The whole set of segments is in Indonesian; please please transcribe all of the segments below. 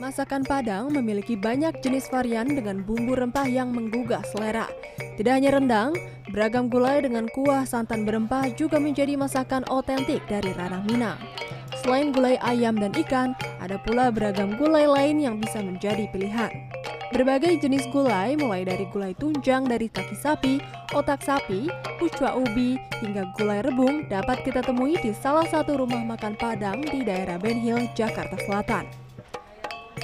Masakan Padang memiliki banyak jenis varian dengan bumbu rempah yang menggugah selera. Tidak hanya rendang, beragam gulai dengan kuah santan berempah juga menjadi masakan otentik dari ranah Minang. Selain gulai ayam dan ikan, ada pula beragam gulai lain yang bisa menjadi pilihan. Berbagai jenis gulai mulai dari gulai tunjang dari kaki sapi, otak sapi, pucua ubi, hingga gulai rebung dapat kita temui di salah satu rumah makan Padang di daerah Ben Hill, Jakarta Selatan.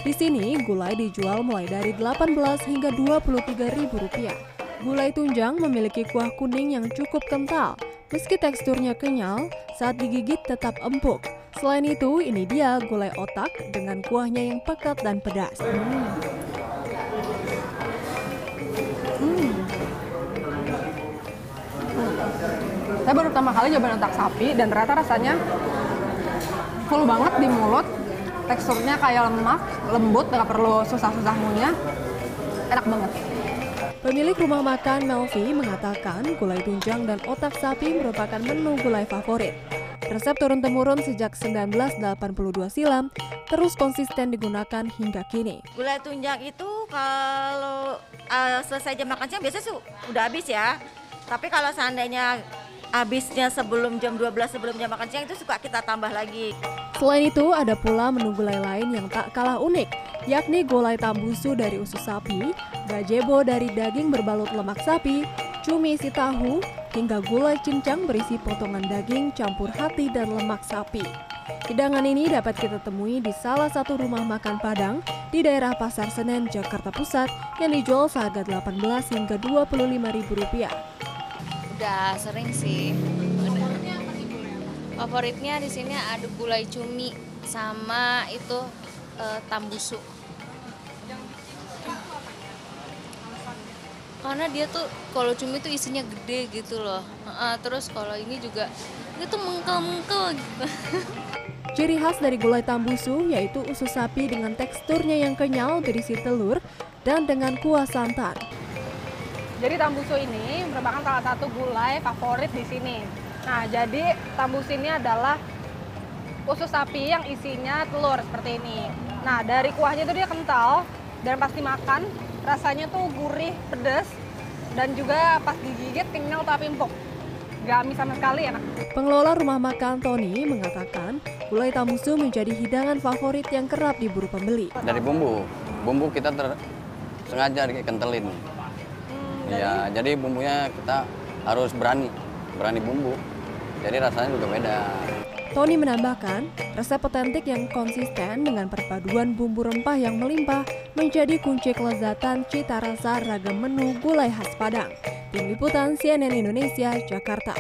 Di sini gulai dijual mulai dari 18 hingga 23 ribu rupiah. Gulai tunjang memiliki kuah kuning yang cukup kental. Meski teksturnya kenyal, saat digigit tetap empuk. Selain itu, ini dia gulai otak dengan kuahnya yang pekat dan pedas. Hmm. Hmm. Saya baru pertama kali coba otak sapi dan ternyata rasanya full banget di mulut. Teksturnya kayak lemak, lembut, nggak perlu susah-susah ngunyah. Enak banget. Pemilik rumah makan Melvi mengatakan gulai tunjang dan otak sapi merupakan menu gulai favorit. Resep turun-temurun sejak 1982 silam terus konsisten digunakan hingga kini. Gulai tunjang itu kalau uh, selesai jam makan siang biasanya su, udah habis ya. Tapi kalau seandainya habisnya sebelum jam 12 sebelum jam makan siang itu suka kita tambah lagi. Selain itu ada pula menu gulai lain yang tak kalah unik, yakni gulai tambusu dari usus sapi, gajebo dari daging berbalut lemak sapi, cumi isi tahu, hingga gulai cincang berisi potongan daging campur hati dan lemak sapi. Hidangan ini dapat kita temui di salah satu rumah makan Padang di daerah Pasar Senen, Jakarta Pusat yang dijual seharga 18 hingga 25 ribu rupiah. Udah sering sih. Favoritnya di sini ada gulai cumi sama itu uh, tambusu. Karena dia tuh kalau cumi tuh isinya gede gitu loh. Uh, terus kalau ini juga itu mengkel-mengkel gitu. Ciri khas dari gulai tambusu yaitu usus sapi dengan teksturnya yang kenyal berisi telur dan dengan kuah santan. Jadi tambusu ini merupakan salah satu gulai favorit di sini. Nah, jadi tambusu ini adalah usus sapi yang isinya telur seperti ini. Nah, dari kuahnya itu dia kental dan pasti makan rasanya tuh gurih, pedas dan juga pas digigit kenyal tapi empuk. Gak amis sama sekali enak. Pengelola rumah makan Tony mengatakan gulai tambusu menjadi hidangan favorit yang kerap diburu pembeli. Dari bumbu, bumbu kita ter sengaja dikentelin. Hmm, ya, jadi bumbunya kita harus berani, berani bumbu. Jadi rasanya juga beda. Tony menambahkan, resep otentik yang konsisten dengan perpaduan bumbu rempah yang melimpah menjadi kunci kelezatan cita rasa ragam menu gulai khas Padang. Tim Liputan CNN Indonesia, Jakarta.